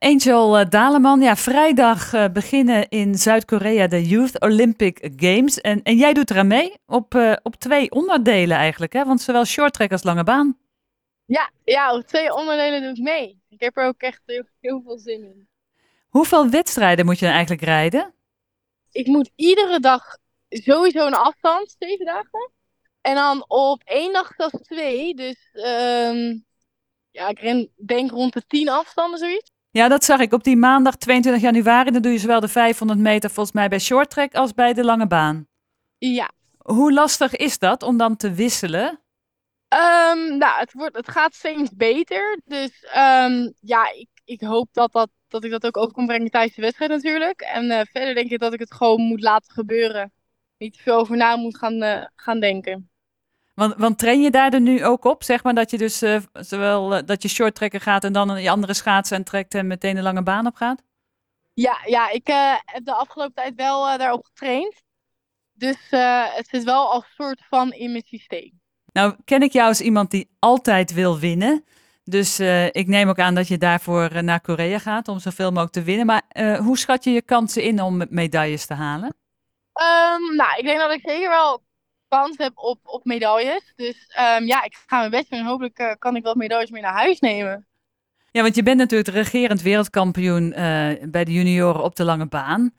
Angel eh, Daleman, ja, vrijdag uh, beginnen in Zuid-Korea de Youth Olympic Games. En, en jij doet eraan mee op, uh, op twee onderdelen eigenlijk, hè? Want zowel shorttrack als lange baan. Ja, ja, op twee onderdelen doe ik mee. Ik heb er ook echt heel, heel veel zin in. Hoeveel wedstrijden moet je dan eigenlijk rijden? Ik moet iedere dag sowieso een afstand, zeven dagen. En dan op één dag zelfs twee. Dus um, ja, ik ren, denk rond de tien afstanden, zoiets. Ja, dat zag ik. Op die maandag 22 januari, dan doe je zowel de 500 meter volgens mij bij shorttrack als bij de lange baan. Ja. Hoe lastig is dat om dan te wisselen? Um, nou, het, wordt, het gaat steeds beter. Dus um, ja, ik, ik hoop dat, dat, dat ik dat ook over kan brengen tijdens de wedstrijd natuurlijk. En uh, verder denk ik dat ik het gewoon moet laten gebeuren. Niet te veel over na moet gaan, uh, gaan denken. Want, want train je daar er nu ook op, zeg maar, dat je dus uh, zowel uh, dat je short trekken gaat en dan je andere schaatsen en trekt en meteen een lange baan op gaat? Ja, ja ik uh, heb de afgelopen tijd wel daarop getraind. Dus het zit wel als soort van in mijn systeem. Nou, ken ik jou als iemand die altijd wil winnen. Dus ik neem ook aan dat je daarvoor naar Korea gaat om zoveel mogelijk te winnen. Maar hoe schat je je kansen in om medailles te halen? Um, nou, ik denk dat ik zeker wel kans heb op, op medailles. Dus um, ja, ik ga mijn best doen en hopelijk uh, kan ik wat medailles mee naar huis nemen. Ja, want je bent natuurlijk de regerend wereldkampioen uh, bij de junioren op de lange baan.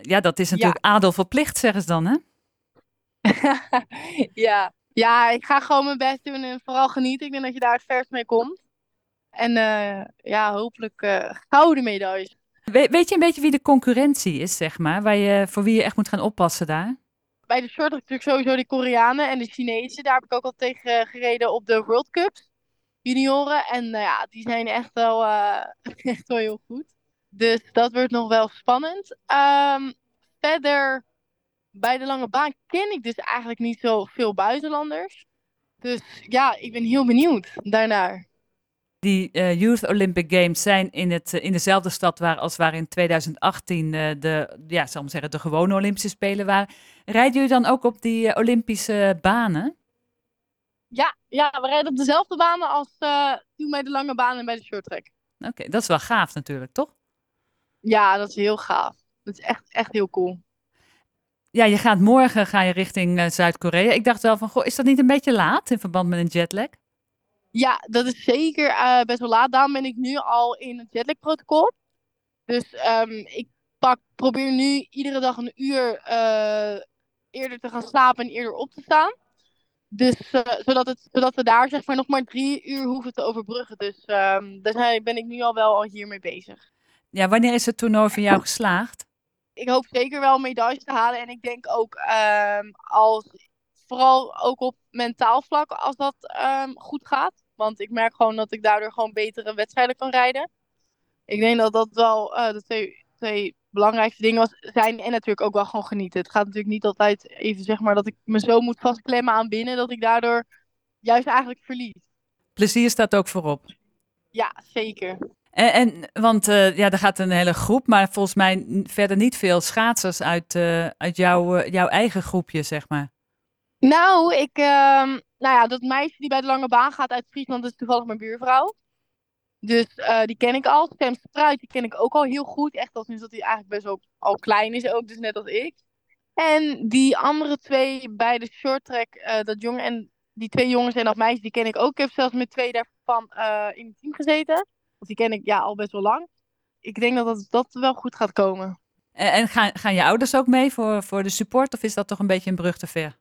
Ja, dat is natuurlijk ja. adel verplicht, zeggen ze dan, hè? ja. ja, ik ga gewoon mijn best doen en vooral genieten. Ik denk dat je daar het verst mee komt. En uh, ja, hopelijk gouden medailles. We, weet je een beetje wie de concurrentie is, zeg maar? Waar je, voor wie je echt moet gaan oppassen daar? Bij de short natuurlijk sowieso de Koreanen en de Chinezen. Daar heb ik ook al tegen gereden op de World Cups junioren. En nou ja, die zijn echt wel, uh, echt wel heel goed. Dus dat wordt nog wel spannend. Um, verder, bij de lange baan ken ik dus eigenlijk niet zo veel buitenlanders. Dus ja, ik ben heel benieuwd daarnaar. Die uh, Youth Olympic Games zijn in, het, uh, in dezelfde stad waar als waar in 2018 uh, de, ja, zal ik zeggen, de gewone Olympische Spelen waren. Rijden jullie dan ook op die eh, Olympische banen? Ja, ja, we rijden op dezelfde banen als toen bij de lange baan en bij de short track. Oké, okay, dat is wel gaaf natuurlijk, toch? Ja, dat is heel gaaf. Dat is echt, echt heel cool. Ja, je gaat morgen ga je richting Zuid-Korea. Ik dacht wel van, goh, is dat niet een beetje laat in verband met een jetlag? Ja, dat is zeker uh, best wel laat. Daarom ben ik nu al in het jetlag-protocol. Dus um, ik pak, probeer nu iedere dag een uur uh, eerder te gaan slapen en eerder op te staan. Dus uh, zodat, het, zodat we daar zeg maar nog maar drie uur hoeven te overbruggen. Dus um, daar ben ik nu al wel al hiermee bezig. Ja, wanneer is het toernooi van jou geslaagd? Ik hoop zeker wel medailles te halen. En ik denk ook um, als, vooral ook op mentaal vlak als dat goed gaat. Want ik merk gewoon dat ik daardoor gewoon betere wedstrijden kan rijden. Ik denk dat dat wel uh, de twee, twee belangrijkste dingen was, zijn. En natuurlijk ook wel gewoon genieten. Het gaat natuurlijk niet altijd even zeg maar dat ik me zo moet vastklemmen aan binnen. Dat ik daardoor juist eigenlijk verlies. Plezier staat ook voorop. Ja, zeker. En, en want uh, ja, er gaat een hele groep, maar volgens mij verder niet veel schaatsers uit, uh, uit jouw, jouw eigen groepje, zeg maar. Nou, ik, uh, nou ja, dat meisje die bij de lange baan gaat uit Friesland is toevallig mijn buurvrouw. Dus uh, die ken ik al. Sam Spruit, die ken ik ook al heel goed. Echt als nu dat hij eigenlijk best wel al klein is, ook dus net als ik. En die andere twee bij de short track, uh, dat jongen en die twee jongens en dat meisje, die ken ik ook. Ik heb zelfs met twee daarvan uh, in het team gezeten. Want die ken ik ja, al best wel lang. Ik denk dat dat, dat wel goed gaat komen. En, en gaan, gaan je ouders ook mee voor, voor de support? Of is dat toch een beetje een brug te ver?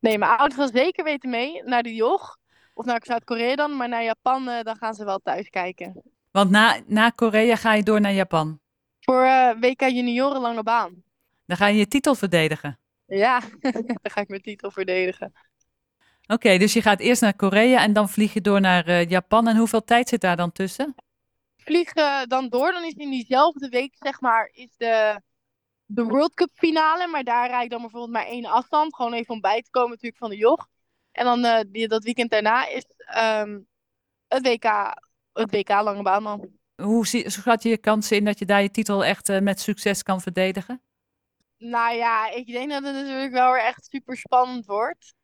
Nee, mijn ouders gaan zeker weten mee naar de joch. Of naar Zuid-Korea dan, maar naar Japan uh, dan gaan ze wel thuis kijken. Want na, na Korea ga je door naar Japan? Voor uh, WK Junioren Lange Baan. Dan ga je je titel verdedigen? Ja, dan ga ik mijn titel verdedigen. Oké, okay, dus je gaat eerst naar Korea en dan vlieg je door naar uh, Japan. En hoeveel tijd zit daar dan tussen? Vlieg dan door, dan is in diezelfde week, zeg maar, is de de World Cup finale. Maar daar rijd ik dan bijvoorbeeld maar één afstand. Gewoon even om bij te komen natuurlijk van de joch. En dan uh, die, dat weekend daarna is um, het WK, het WK lange baan dan. Hoe schat je je kansen in dat je daar je titel echt uh, met succes kan verdedigen? Nou ja, ik denk dat het natuurlijk wel weer echt super spannend wordt.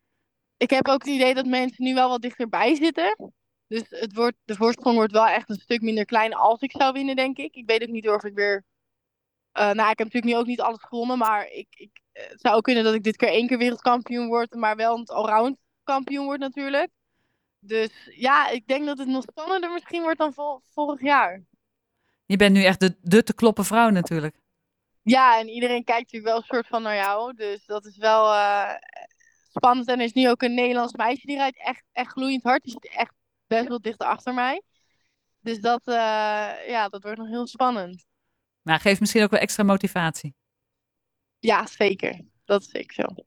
Ik heb ook het idee dat mensen nu wel wat dichterbij zitten. Dus het wordt, de voorsprong wordt wel echt een stuk minder klein als ik zou winnen, denk ik. Ik weet ook niet of ik weer... Uh, nou, ik heb natuurlijk nu ook niet alles gewonnen, maar ik, ik, het zou ook kunnen dat ik dit keer één keer wereldkampioen word, maar wel een allround kampioen word natuurlijk. Dus ja, ik denk dat het nog spannender misschien wordt dan vol, vorig jaar. Je bent nu echt de, de te kloppen vrouw natuurlijk. Ja, en iedereen kijkt natuurlijk wel een soort van naar jou. Dus dat is wel uh, spannend. En er is nu ook een Nederlands meisje die rijdt echt, echt gloeiend hard. Die zit echt best wel dicht achter mij. Dus dat, uh, ja, dat wordt nog heel spannend. Maar geeft misschien ook wel extra motivatie. Ja, zeker. Dat zeker zo.